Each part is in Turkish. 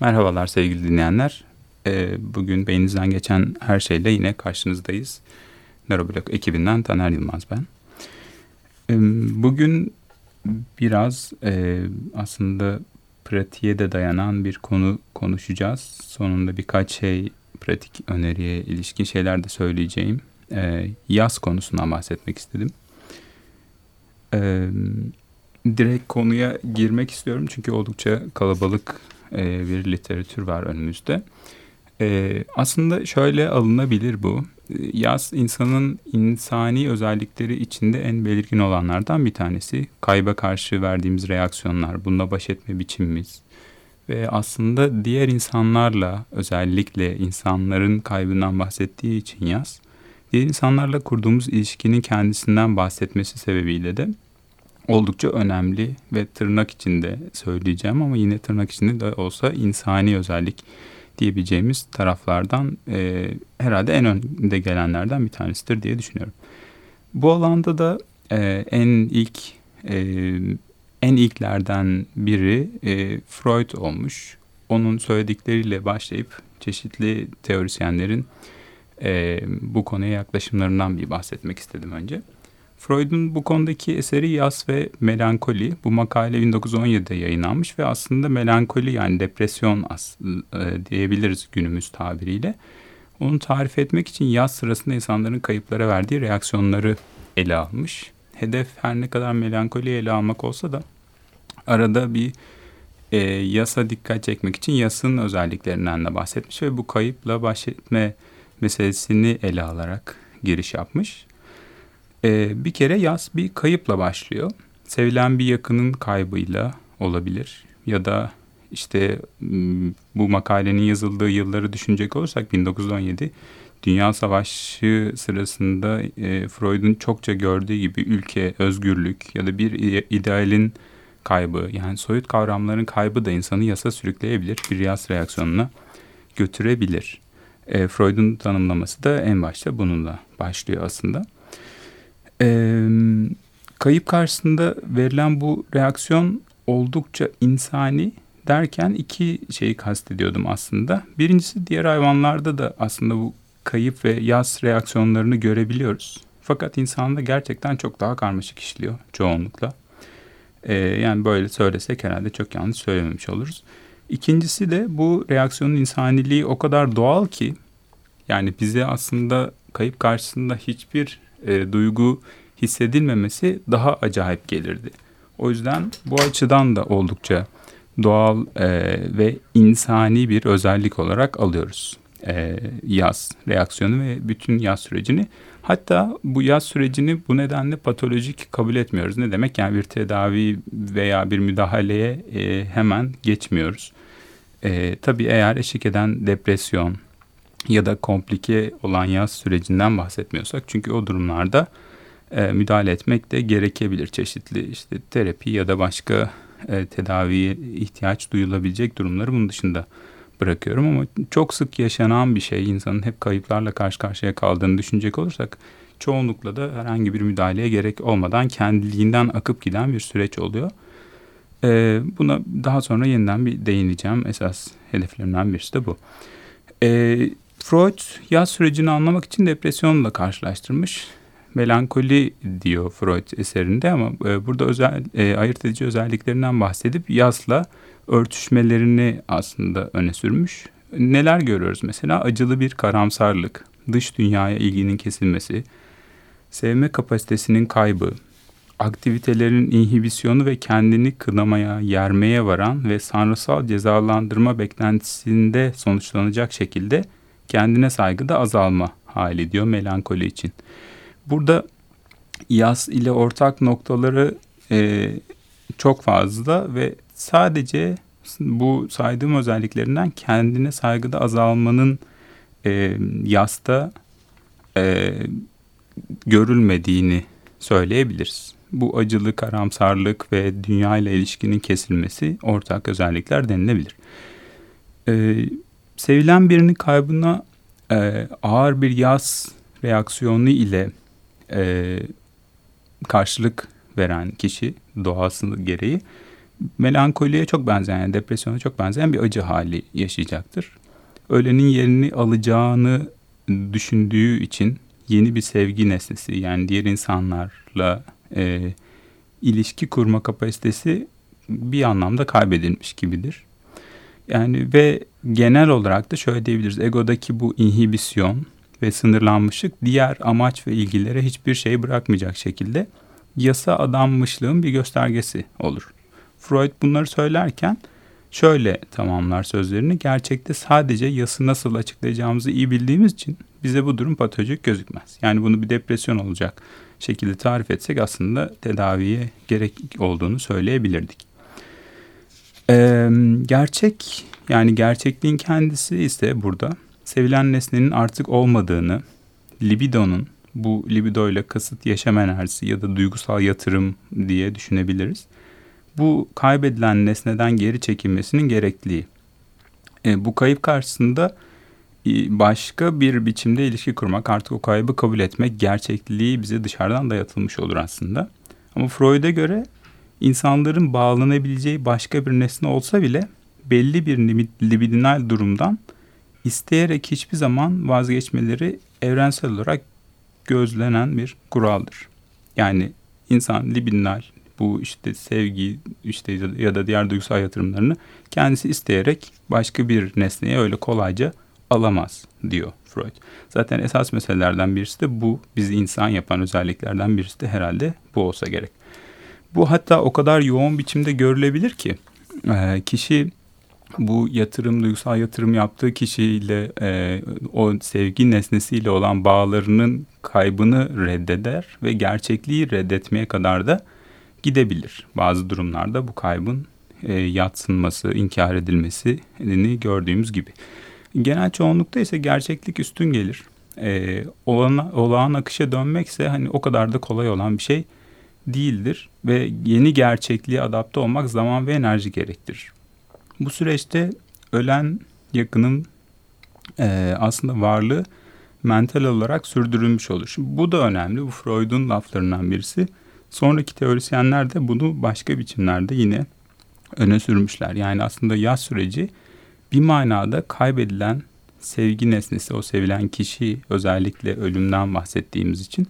Merhabalar sevgili dinleyenler. Ee, bugün beyninizden geçen her şeyle yine karşınızdayız. Neuroblog ekibinden Taner Yılmaz ben. Ee, bugün biraz e, aslında pratiğe de dayanan bir konu konuşacağız. Sonunda birkaç şey pratik öneriye ilişkin şeyler de söyleyeceğim. Ee, yaz konusundan bahsetmek istedim. Direkt konuya girmek istiyorum çünkü oldukça kalabalık e, bir literatür var önümüzde. E, aslında şöyle alınabilir bu. Yaz insanın insani özellikleri içinde en belirgin olanlardan bir tanesi. Kayba karşı verdiğimiz reaksiyonlar, bununla baş etme biçimimiz ve aslında diğer insanlarla özellikle insanların kaybından bahsettiği için yaz, diğer insanlarla kurduğumuz ilişkinin kendisinden bahsetmesi sebebiyle de oldukça önemli ve tırnak içinde söyleyeceğim ama yine tırnak içinde de olsa insani özellik diyebileceğimiz taraflardan e, herhalde en önde gelenlerden bir tanesidir diye düşünüyorum. Bu alanda da e, en ilk e, en ilklerden biri e, Freud olmuş. Onun söyledikleriyle başlayıp çeşitli teorisyenlerin e, bu konuya yaklaşımlarından bir bahsetmek istedim önce. Freud'un bu konudaki eseri Yas ve Melankoli. Bu makale 1917'de yayınlanmış ve aslında melankoli yani depresyon as e, diyebiliriz günümüz tabiriyle. Onu tarif etmek için yaz sırasında insanların kayıplara verdiği reaksiyonları ele almış. Hedef her ne kadar melankoli ele almak olsa da arada bir e, yasa dikkat çekmek için yasın özelliklerinden de bahsetmiş ve bu kayıpla baş etme meselesini ele alarak giriş yapmış. Ee, bir kere yaz bir kayıpla başlıyor. Sevilen bir yakının kaybıyla olabilir ya da işte bu makalenin yazıldığı yılları düşünecek olursak 1917 Dünya Savaşı sırasında e, Freud'un çokça gördüğü gibi ülke, özgürlük ya da bir idealin kaybı yani soyut kavramların kaybı da insanı yasa sürükleyebilir, bir yas reaksiyonuna götürebilir. E, Freud'un tanımlaması da en başta bununla başlıyor aslında. E, kayıp karşısında verilen bu reaksiyon oldukça insani derken iki şeyi kastediyordum aslında. Birincisi diğer hayvanlarda da aslında bu kayıp ve yaz reaksiyonlarını görebiliyoruz. Fakat insanda gerçekten çok daha karmaşık işliyor çoğunlukla. Ee, yani böyle söylesek herhalde çok yanlış söylememiş oluruz. İkincisi de bu reaksiyonun insaniliği o kadar doğal ki yani bize aslında kayıp karşısında hiçbir e, duygu hissedilmemesi daha acayip gelirdi. O yüzden bu açıdan da oldukça doğal e, ve insani bir özellik olarak alıyoruz e, yaz reaksiyonu ve bütün yaz sürecini. Hatta bu yaz sürecini bu nedenle patolojik kabul etmiyoruz. Ne demek? Yani bir tedavi veya bir müdahaleye e, hemen geçmiyoruz. E, tabii eğer eşlik eden depresyon, ya da komplike olan yaz sürecinden bahsetmiyorsak çünkü o durumlarda e, müdahale etmek de gerekebilir çeşitli işte terapi ya da başka e, tedaviye ihtiyaç duyulabilecek durumları bunun dışında bırakıyorum ama çok sık yaşanan bir şey insanın hep kayıplarla karşı karşıya kaldığını düşünecek olursak çoğunlukla da herhangi bir müdahaleye gerek olmadan kendiliğinden akıp giden bir süreç oluyor. Ee, buna daha sonra yeniden bir değineceğim. Esas hedeflerimden birisi de bu. Ee, Freud yaz sürecini anlamak için depresyonla karşılaştırmış. Melankoli diyor Freud eserinde ama e, burada özel e, ayırt edici özelliklerinden bahsedip yazla örtüşmelerini aslında öne sürmüş. Neler görüyoruz mesela? Acılı bir karamsarlık, dış dünyaya ilginin kesilmesi, sevme kapasitesinin kaybı, aktivitelerin inhibisyonu ve kendini kınamaya, yermeye varan ve sanrısal cezalandırma beklentisinde sonuçlanacak şekilde kendine saygı da azalma hali diyor melankoli için. Burada yaz ile ortak noktaları e, çok fazla ve sadece bu saydığım özelliklerinden kendine saygıda azalmanın e, yasta e, görülmediğini söyleyebiliriz. Bu acılı karamsarlık ve dünya ile ilişkinin kesilmesi ortak özellikler denilebilir. E, sevilen birinin kaybına e, ağır bir yaz reaksiyonu ile e, karşılık veren kişi doğası gereği melankoliye çok benzeyen, yani depresyona çok benzeyen bir acı hali yaşayacaktır. Ölenin yerini alacağını düşündüğü için yeni bir sevgi nesnesi yani diğer insanlarla e, ilişki kurma kapasitesi bir anlamda kaybedilmiş gibidir. Yani ve genel olarak da şöyle diyebiliriz. Egodaki bu inhibisyon ve sınırlanmışlık diğer amaç ve ilgilere hiçbir şey bırakmayacak şekilde yasa adanmışlığın bir göstergesi olur. Freud bunları söylerken şöyle tamamlar sözlerini. Gerçekte sadece yası nasıl açıklayacağımızı iyi bildiğimiz için bize bu durum patolojik gözükmez. Yani bunu bir depresyon olacak şekilde tarif etsek aslında tedaviye gerek olduğunu söyleyebilirdik. Ee, gerçek yani gerçekliğin kendisi ise burada sevilen nesnenin artık olmadığını, libidonun bu libido ile kasıt yaşam enerjisi ya da duygusal yatırım diye düşünebiliriz. Bu kaybedilen nesneden geri çekilmesinin gerekliliği. E, bu kayıp karşısında başka bir biçimde ilişki kurmak, artık o kaybı kabul etmek, gerçekliği bize dışarıdan dayatılmış olur aslında. Ama Freud'a göre insanların bağlanabileceği başka bir nesne olsa bile belli bir libidinal durumdan isteyerek hiçbir zaman vazgeçmeleri evrensel olarak gözlenen bir kuraldır. Yani insan libidinal bu işte sevgi işte ya da diğer duygusal yatırımlarını kendisi isteyerek başka bir nesneye öyle kolayca alamaz diyor Freud. Zaten esas meselelerden birisi de bu bizi insan yapan özelliklerden birisi de herhalde bu olsa gerek. Bu hatta o kadar yoğun biçimde görülebilir ki kişi bu yatırım, duygusal yatırım yaptığı kişiyle e, o sevgi nesnesiyle olan bağlarının kaybını reddeder ve gerçekliği reddetmeye kadar da gidebilir. Bazı durumlarda bu kaybın e, yatsınması, inkar edilmesini gördüğümüz gibi. Genel çoğunlukta ise gerçeklik üstün gelir. E, olana, olağan akışa dönmekse hani o kadar da kolay olan bir şey değildir ve yeni gerçekliğe adapte olmak zaman ve enerji gerektirir. Bu süreçte ölen yakının e, aslında varlığı mental olarak sürdürülmüş olur. Şimdi bu da önemli. Bu Freud'un laflarından birisi. Sonraki teorisyenler de bunu başka biçimlerde yine öne sürmüşler. Yani aslında yaz süreci bir manada kaybedilen sevgi nesnesi, o sevilen kişi özellikle ölümden bahsettiğimiz için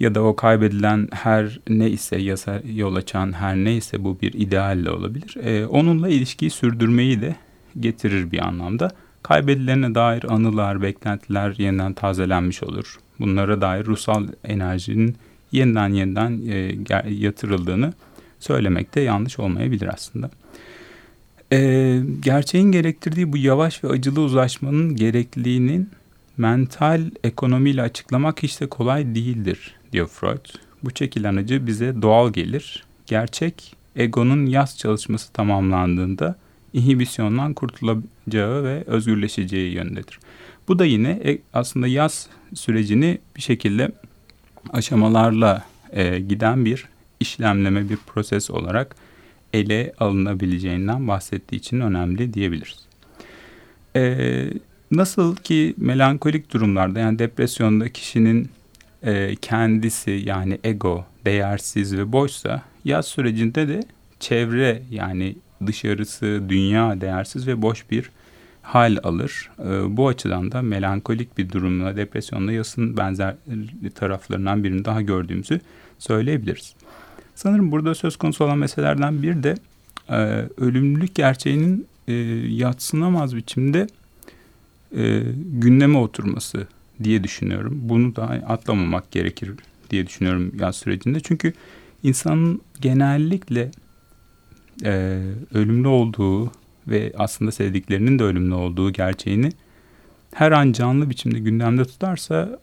ya da o kaybedilen her ne ise yasa yol açan her neyse bu bir idealle olabilir. Ee, onunla ilişkiyi sürdürmeyi de getirir bir anlamda. Kaybedilene dair anılar, beklentiler yeniden tazelenmiş olur. Bunlara dair ruhsal enerjinin yeniden yeniden e, yatırıldığını söylemek de yanlış olmayabilir aslında. E, gerçeğin gerektirdiği bu yavaş ve acılı uzlaşmanın gerekliliğinin mental ekonomiyle açıklamak hiç de kolay değildir diyor Freud. Bu çekilen acı bize doğal gelir. Gerçek egonun yaz çalışması tamamlandığında inhibisyondan kurtulacağı ve özgürleşeceği yöndedir. Bu da yine e, aslında yaz sürecini bir şekilde aşamalarla e, giden bir işlemleme bir proses olarak ele alınabileceğinden bahsettiği için önemli diyebiliriz. E, nasıl ki melankolik durumlarda yani depresyonda kişinin e, kendisi yani ego değersiz ve boşsa yaz sürecinde de çevre yani dışarısı dünya değersiz ve boş bir hal alır. E, bu açıdan da melankolik bir durumla depresyonla yasın benzer taraflarından birini daha gördüğümüzü söyleyebiliriz. Sanırım burada söz konusu olan meselelerden bir de e, ölümlülük gerçeğinin e, yatsınamaz biçimde e, gündeme oturması diye düşünüyorum. Bunu da atlamamak gerekir diye düşünüyorum yaz sürecinde. Çünkü insanın genellikle e, ölümlü olduğu ve aslında sevdiklerinin de ölümlü olduğu gerçeğini her an canlı biçimde gündemde tutarsa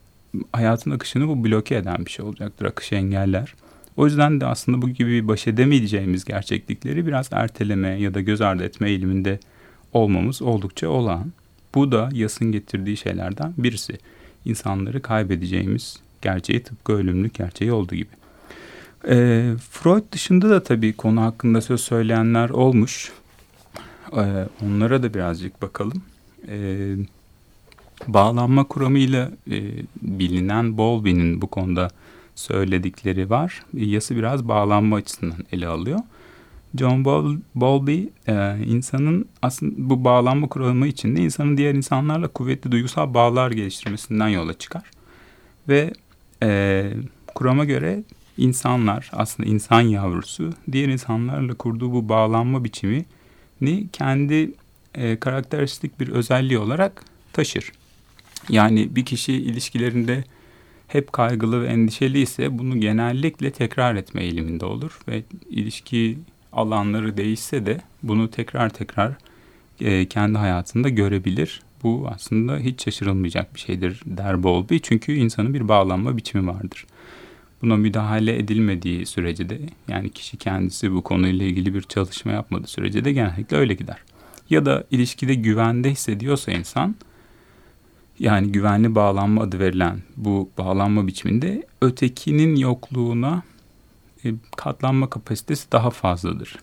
hayatın akışını bu bloke eden bir şey olacaktır. Akışı engeller. O yüzden de aslında bu gibi baş edemeyeceğimiz gerçeklikleri biraz erteleme ya da göz ardı etme eğiliminde olmamız oldukça olağan. Bu da yasın getirdiği şeylerden birisi. İnsanları kaybedeceğimiz gerçeği tıpkı ölümlük gerçeği olduğu gibi. E, Freud dışında da tabii konu hakkında söz söyleyenler olmuş. E, onlara da birazcık bakalım. E, bağlanma kuramıyla e, bilinen Bowlby'nin bu konuda söyledikleri var. Yası biraz bağlanma açısından ele alıyor. John Bowlby e, insanın aslında bu bağlanma kuramı içinde insanın diğer insanlarla kuvvetli duygusal bağlar geliştirmesinden yola çıkar. Ve e, kurama göre insanlar aslında insan yavrusu diğer insanlarla kurduğu bu bağlanma biçimini kendi e, karakteristik bir özelliği olarak taşır. Yani bir kişi ilişkilerinde hep kaygılı ve endişeli ise bunu genellikle tekrar etme eğiliminde olur ve ilişki alanları değişse de bunu tekrar tekrar e, kendi hayatında görebilir. Bu aslında hiç şaşırılmayacak bir şeydir der Bowlby çünkü insanın bir bağlanma biçimi vardır. Buna müdahale edilmediği sürece de yani kişi kendisi bu konuyla ilgili bir çalışma yapmadığı sürece de genellikle öyle gider. Ya da ilişkide güvende hissediyorsa insan yani güvenli bağlanma adı verilen bu bağlanma biçiminde ötekinin yokluğuna katlanma kapasitesi daha fazladır.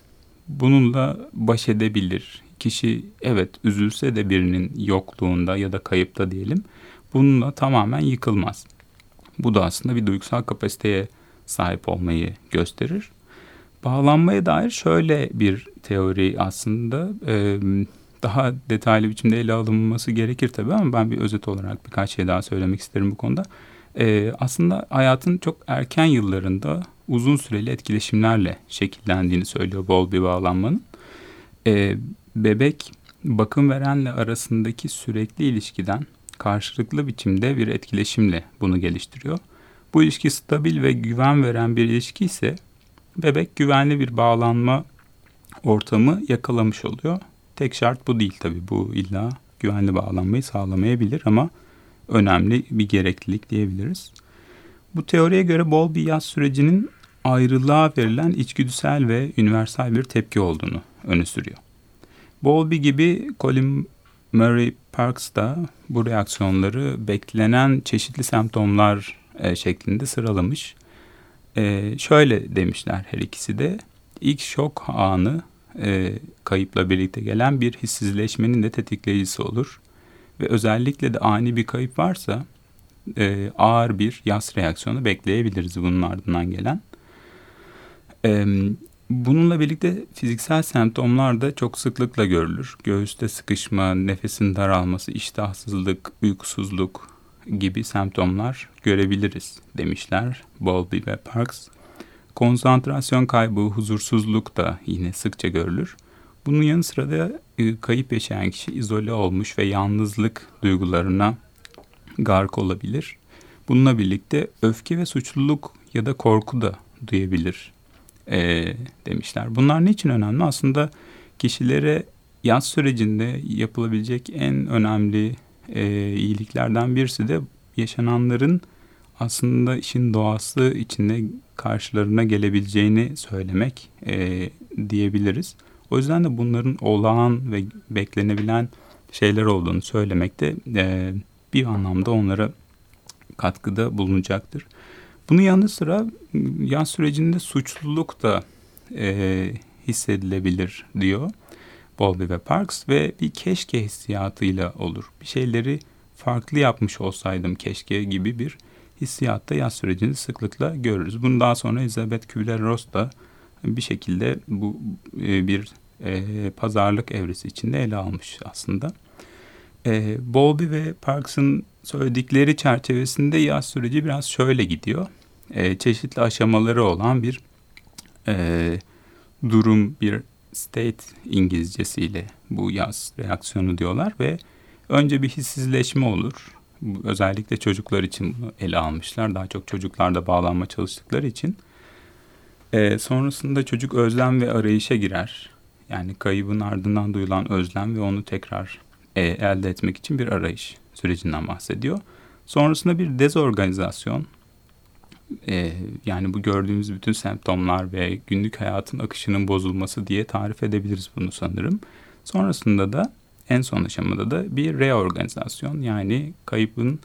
Bununla baş edebilir. Kişi evet üzülse de birinin yokluğunda ya da kayıpta diyelim bununla tamamen yıkılmaz. Bu da aslında bir duygusal kapasiteye sahip olmayı gösterir. Bağlanmaya dair şöyle bir teori aslında e, daha detaylı biçimde ele alınması gerekir tabii ama ben bir özet olarak birkaç şey daha söylemek isterim bu konuda. E, aslında hayatın çok erken yıllarında uzun süreli etkileşimlerle şekillendiğini söylüyor bol bir bağlanmanın. E, bebek bakım verenle arasındaki sürekli ilişkiden karşılıklı biçimde bir etkileşimle bunu geliştiriyor. Bu ilişki stabil ve güven veren bir ilişki ise bebek güvenli bir bağlanma ortamı yakalamış oluyor. Tek şart bu değil tabii. Bu illa güvenli bağlanmayı sağlamayabilir ama önemli bir gereklilik diyebiliriz. Bu teoriye göre bol bir yaz sürecinin ayrılığa verilen içgüdüsel ve universal bir tepki olduğunu öne sürüyor. Bowlby gibi Colin Murray Parks da bu reaksiyonları beklenen çeşitli semptomlar e, şeklinde sıralamış. E, şöyle demişler her ikisi de ilk şok anı e, kayıpla birlikte gelen bir hissizleşmenin de tetikleyicisi olur. Ve özellikle de ani bir kayıp varsa ağır bir yas reaksiyonu bekleyebiliriz bunun ardından gelen. E, bununla birlikte fiziksel semptomlar da çok sıklıkla görülür. Göğüste sıkışma, nefesin daralması, iştahsızlık, uykusuzluk gibi semptomlar görebiliriz demişler Bowlby ve Parks. Konsantrasyon kaybı, huzursuzluk da yine sıkça görülür. Bunun yanı sıra da e, kayıp yaşayan kişi izole olmuş ve yalnızlık duygularına gark olabilir. Bununla birlikte öfke ve suçluluk ya da korku da duyabilir e, demişler. Bunlar niçin önemli? Aslında kişilere yaz sürecinde yapılabilecek en önemli e, iyiliklerden birisi de yaşananların aslında işin doğası içinde karşılarına gelebileceğini söylemek e, diyebiliriz. O yüzden de bunların olağan ve beklenebilen şeyler olduğunu söylemek de e, bir anlamda onlara katkıda bulunacaktır. Bunun yanı sıra yaz sürecinde suçluluk da e, hissedilebilir diyor Bowlby ve Parks ve bir keşke hissiyatıyla olur. Bir şeyleri farklı yapmış olsaydım keşke gibi bir hissiyatta yaz sürecini sıklıkla görürüz. Bunu daha sonra Elizabeth Kübler-Ross da bir şekilde bu e, bir e, pazarlık evresi içinde ele almış aslında. E, Bowlby ve Parks'ın söyledikleri çerçevesinde yaz süreci biraz şöyle gidiyor. E, çeşitli aşamaları olan bir e, durum, bir state İngilizcesiyle bu yaz reaksiyonu diyorlar ve önce bir hissizleşme olur. Özellikle çocuklar için bunu ele almışlar. Daha çok çocuklarda bağlanma çalıştıkları için. E, sonrasında çocuk özlem ve arayışa girer. Yani kaybın ardından duyulan özlem ve onu tekrar e, elde etmek için bir arayış sürecinden bahsediyor. Sonrasında bir dezorganizasyon, e, yani bu gördüğümüz bütün semptomlar ve günlük hayatın akışının bozulması diye tarif edebiliriz bunu sanırım. Sonrasında da en son aşamada da bir reorganizasyon yani kaybın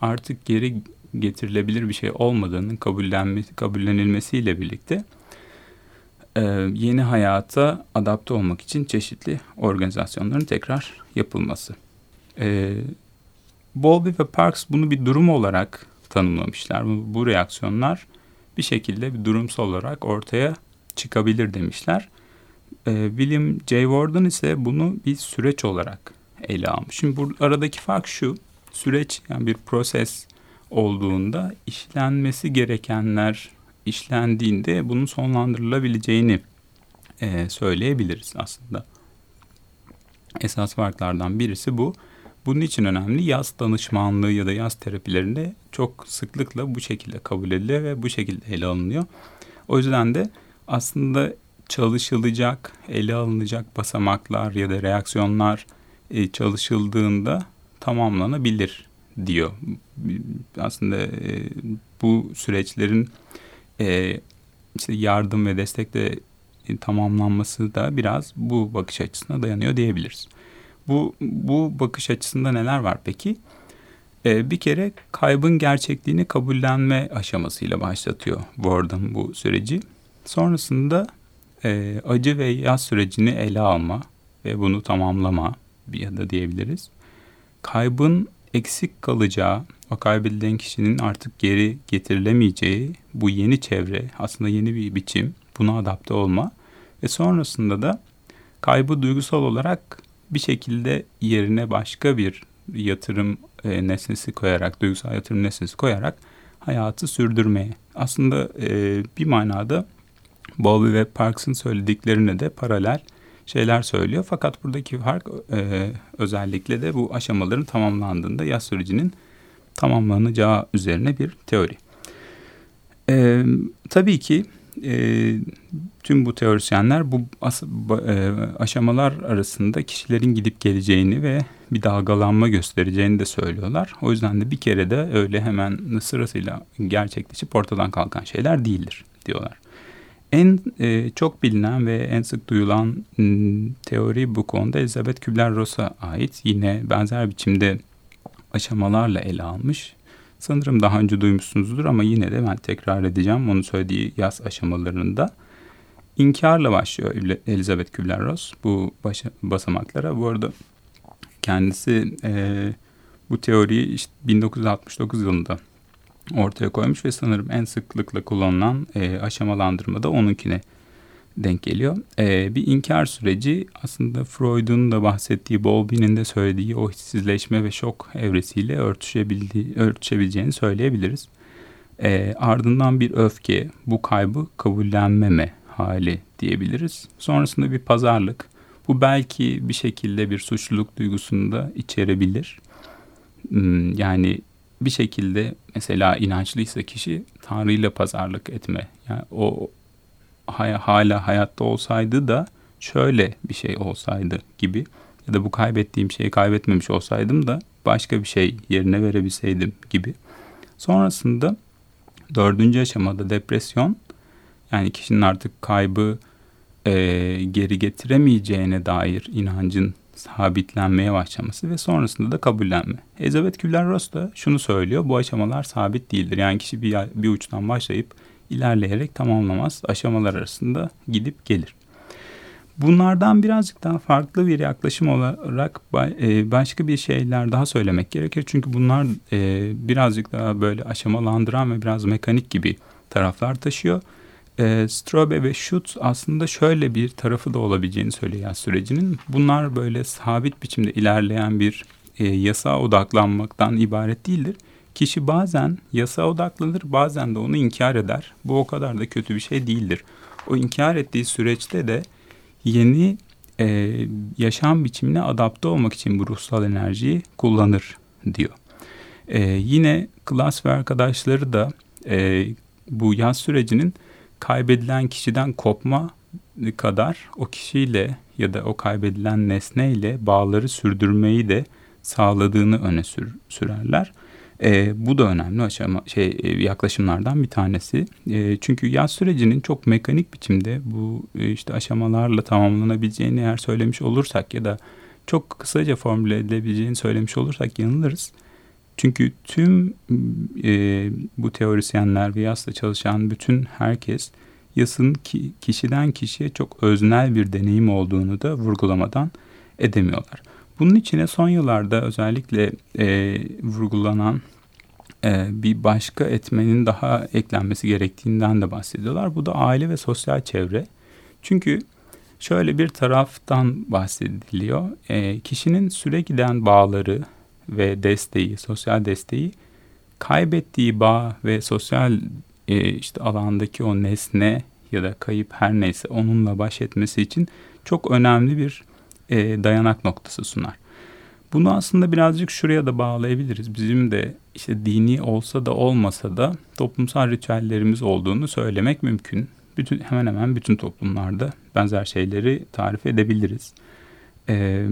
artık geri getirilebilir bir şey olmadığının kabullenmesi, kabullenilmesiyle birlikte e, yeni hayata adapte olmak için çeşitli organizasyonların tekrar yapılması. E, Bowlby ve Parks bunu bir durum olarak tanımlamışlar. Bu, bu reaksiyonlar bir şekilde bir durumsal olarak ortaya çıkabilir demişler. E, William J. Warden ise bunu bir süreç olarak ele almış. Şimdi bu aradaki fark şu. Süreç yani bir proses olduğunda işlenmesi gerekenler işlendiğinde bunun sonlandırılabileceğini e, söyleyebiliriz aslında. Esas farklardan birisi bu. Bunun için önemli yaz danışmanlığı ya da yaz terapilerinde çok sıklıkla bu şekilde kabul ediliyor ve bu şekilde ele alınıyor. O yüzden de aslında çalışılacak, ele alınacak basamaklar ya da reaksiyonlar e, çalışıldığında tamamlanabilir diyor. Aslında e, bu süreçlerin e, işte yardım ve destekle tamamlanması da biraz bu bakış açısına dayanıyor diyebiliriz. Bu, bu bakış açısında neler var peki? Ee, bir kere kaybın gerçekliğini kabullenme aşamasıyla başlatıyor Warden bu süreci. Sonrasında e, acı ve yaz sürecini ele alma ve bunu tamamlama ya da diyebiliriz. Kaybın eksik kalacağı, o kaybedilen kişinin artık geri getirilemeyeceği bu yeni çevre, aslında yeni bir biçim, buna adapte olma ve sonrasında da kaybı duygusal olarak bir şekilde yerine başka bir yatırım e, nesnesi koyarak, duygusal yatırım nesnesi koyarak hayatı sürdürmeye. Aslında e, bir manada Bowlby ve Parks'ın söylediklerine de paralel şeyler söylüyor. Fakat buradaki fark e, özellikle de bu aşamaların tamamlandığında yaz sürecinin tamamlanacağı üzerine bir teori. E, tabii ki e, tüm bu teorisyenler bu as, e, aşamalar arasında kişilerin gidip geleceğini ve bir dalgalanma göstereceğini de söylüyorlar. O yüzden de bir kere de öyle hemen sırasıyla gerçekleşip ortadan kalkan şeyler değildir diyorlar. En e, çok bilinen ve en sık duyulan m, teori bu konuda Elizabeth Kübler-Ross'a ait. Yine benzer biçimde aşamalarla ele almış Sanırım daha önce duymuşsunuzdur ama yine de ben tekrar edeceğim onun söylediği yaz aşamalarında. İnkarla başlıyor Elizabeth Kübler-Ross bu başa, basamaklara. Bu arada kendisi e, bu teoriyi işte 1969 yılında ortaya koymuş ve sanırım en sıklıkla kullanılan e, aşamalandırma da onunkine denk geliyor. Ee, bir inkar süreci aslında Freud'un da bahsettiği, Bowlby'nin de söylediği o hissizleşme ve şok evresiyle örtüşebildiği, örtüşebileceğini söyleyebiliriz. Ee, ardından bir öfke, bu kaybı kabullenmeme hali diyebiliriz. Sonrasında bir pazarlık. Bu belki bir şekilde bir suçluluk duygusunu da içerebilir. Hmm, yani bir şekilde mesela inançlıysa kişi Tanrı ile pazarlık etme. Yani o hala hayatta olsaydı da şöyle bir şey olsaydı gibi ya da bu kaybettiğim şeyi kaybetmemiş olsaydım da başka bir şey yerine verebilseydim gibi. Sonrasında dördüncü aşamada depresyon yani kişinin artık kaybı e, geri getiremeyeceğine dair inancın sabitlenmeye başlaması ve sonrasında da kabullenme. Elizabeth Kübler-Ross da şunu söylüyor. Bu aşamalar sabit değildir. Yani kişi bir, bir uçtan başlayıp ilerleyerek tamamlamaz. Aşamalar arasında gidip gelir. Bunlardan birazcık daha farklı bir yaklaşım olarak e, başka bir şeyler daha söylemek gerekir. Çünkü bunlar e, birazcık daha böyle aşamalandıran ve biraz mekanik gibi taraflar taşıyor. E, Strobe ve Schutz aslında şöyle bir tarafı da olabileceğini söylüyor sürecinin. Bunlar böyle sabit biçimde ilerleyen bir yasa odaklanmaktan ibaret değildir Kişi bazen yasa odaklanır bazen de onu inkar eder. Bu o kadar da kötü bir şey değildir. O inkar ettiği süreçte de yeni e, yaşam biçimine adapte olmak için bu ruhsal enerjiyi kullanır diyor. E, yine klas ve arkadaşları da e, bu yaz sürecinin kaybedilen kişiden kopma kadar o kişiyle ya da o kaybedilen nesneyle bağları sürdürmeyi de sağladığını öne sür, sürerler. E, bu da önemli aşama şey e, yaklaşımlardan bir tanesi. E, çünkü yaz sürecinin çok mekanik biçimde bu e, işte aşamalarla tamamlanabileceğini eğer söylemiş olursak ya da çok kısaca formüle edilebileceğini söylemiş olursak yanılırız. Çünkü tüm e, bu teorisyenler ve yasla çalışan bütün herkes yasın ki, kişiden kişiye çok öznel bir deneyim olduğunu da vurgulamadan edemiyorlar. Bunun içine son yıllarda özellikle e, vurgulanan e, bir başka etmenin daha eklenmesi gerektiğinden de bahsediyorlar. Bu da aile ve sosyal çevre. Çünkü şöyle bir taraftan bahsediliyor. E, kişinin süre giden bağları ve desteği, sosyal desteği kaybettiği bağ ve sosyal e, işte alandaki o nesne ya da kayıp her neyse onunla baş etmesi için çok önemli bir e, dayanak noktası sunar. Bunu aslında birazcık şuraya da bağlayabiliriz. Bizim de işte dini olsa da olmasa da toplumsal ritüellerimiz olduğunu söylemek mümkün. Bütün hemen hemen bütün toplumlarda benzer şeyleri tarif edebiliriz. Ee,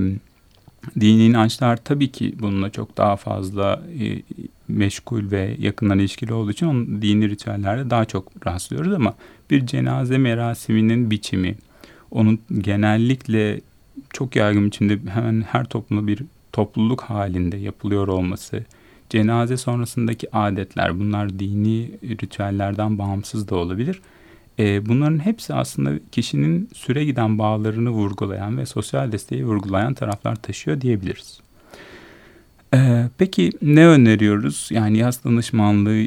dini inançlar tabii ki bununla çok daha fazla e, meşgul ve yakından ilişkili olduğu için onun dini ritüellerde daha çok rastlıyoruz ama bir cenaze merasiminin biçimi, onun genellikle çok yaygın biçimde hemen her toplumda bir topluluk halinde yapılıyor olması, cenaze sonrasındaki adetler bunlar dini ritüellerden bağımsız da olabilir. E, bunların hepsi aslında kişinin süre giden bağlarını vurgulayan ve sosyal desteği vurgulayan taraflar taşıyor diyebiliriz. E, peki ne öneriyoruz? Yani yaz danışmanlığı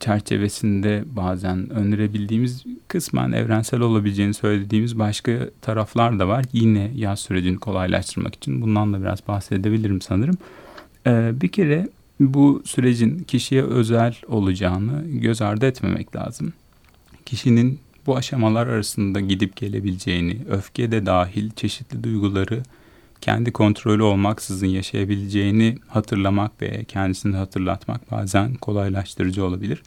çerçevesinde bazen önerebildiğimiz kısmen evrensel olabileceğini söylediğimiz başka taraflar da var. Yine yaz sürecini kolaylaştırmak için bundan da biraz bahsedebilirim sanırım. Ee, bir kere bu sürecin kişiye özel olacağını göz ardı etmemek lazım. Kişinin bu aşamalar arasında gidip gelebileceğini, öfke de dahil çeşitli duyguları kendi kontrolü olmaksızın yaşayabileceğini hatırlamak ve kendisini hatırlatmak bazen kolaylaştırıcı olabilir.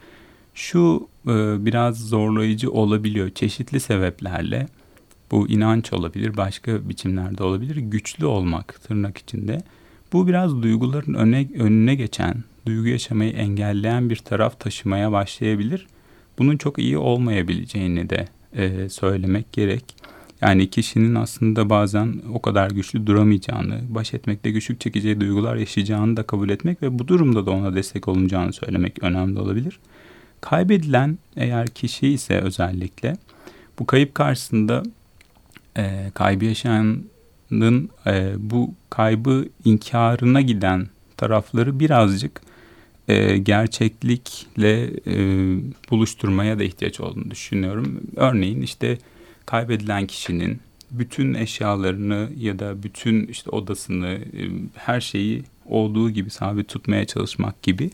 Şu e, biraz zorlayıcı olabiliyor çeşitli sebeplerle. Bu inanç olabilir, başka biçimlerde olabilir. Güçlü olmak tırnak içinde. Bu biraz duyguların öne, önüne geçen, duygu yaşamayı engelleyen bir taraf taşımaya başlayabilir. Bunun çok iyi olmayabileceğini de e, söylemek gerek. Yani kişinin aslında bazen o kadar güçlü duramayacağını, baş etmekte güçlük çekeceği duygular yaşayacağını da kabul etmek ve bu durumda da ona destek olunacağını söylemek önemli olabilir. Kaybedilen eğer kişi ise özellikle bu kayıp karşısında e, kaybı yaşayanın e, bu kaybı inkarına giden tarafları birazcık e, gerçeklikle e, buluşturmaya da ihtiyaç olduğunu düşünüyorum. Örneğin işte kaybedilen kişinin bütün eşyalarını ya da bütün işte odasını e, her şeyi olduğu gibi sabit tutmaya çalışmak gibi.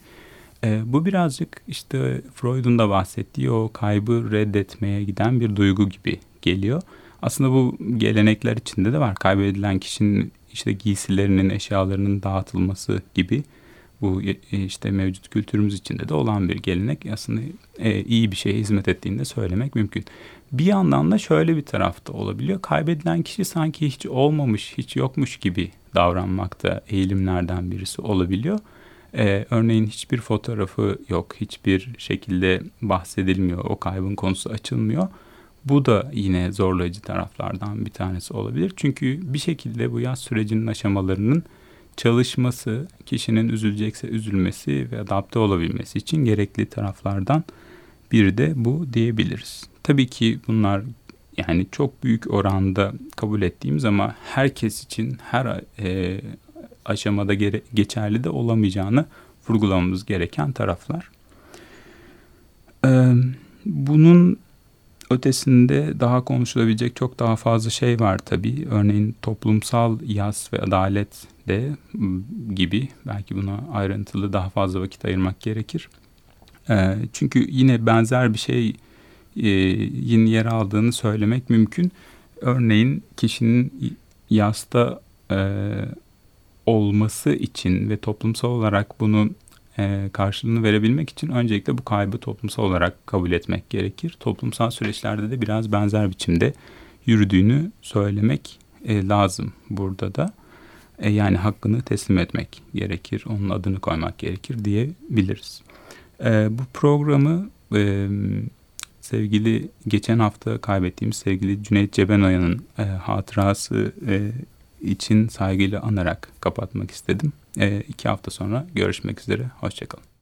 E, bu birazcık işte Freud'un da bahsettiği o kaybı reddetmeye giden bir duygu gibi geliyor. Aslında bu gelenekler içinde de var. Kaybedilen kişinin işte giysilerinin, eşyalarının dağıtılması gibi bu e, işte mevcut kültürümüz içinde de olan bir gelenek aslında iyi bir şeye hizmet ettiğini de söylemek mümkün. Bir yandan da şöyle bir tarafta olabiliyor. Kaybedilen kişi sanki hiç olmamış, hiç yokmuş gibi davranmakta eğilimlerden birisi olabiliyor. Ee, örneğin hiçbir fotoğrafı yok, hiçbir şekilde bahsedilmiyor, o kaybın konusu açılmıyor. Bu da yine zorlayıcı taraflardan bir tanesi olabilir. Çünkü bir şekilde bu yaz sürecinin aşamalarının çalışması, kişinin üzülecekse üzülmesi ve adapte olabilmesi için gerekli taraflardan biri de bu diyebiliriz. Tabii ki bunlar yani çok büyük oranda kabul ettiğimiz ama herkes için her e, aşamada gere- geçerli de olamayacağını vurgulamamız gereken taraflar. Ee, bunun ötesinde daha konuşulabilecek çok daha fazla şey var tabii. Örneğin toplumsal yas ve adalet de gibi belki buna ayrıntılı daha fazla vakit ayırmak gerekir. E, çünkü yine benzer bir şey e, yine yer aldığını söylemek mümkün. Örneğin kişinin yasta e, olması için ve toplumsal olarak bunu e, karşılığını verebilmek için öncelikle bu kaybı toplumsal olarak kabul etmek gerekir. Toplumsal süreçlerde de biraz benzer biçimde yürüdüğünü söylemek e, lazım burada da. E, yani hakkını teslim etmek gerekir, onun adını koymak gerekir diyebiliriz. E, bu programı e, sevgili geçen hafta kaybettiğimiz sevgili Cüneyt Cebenoya'nın e, hatırası e, için saygıyla anarak kapatmak istedim. E, iki hafta sonra görüşmek üzere, hoşçakalın.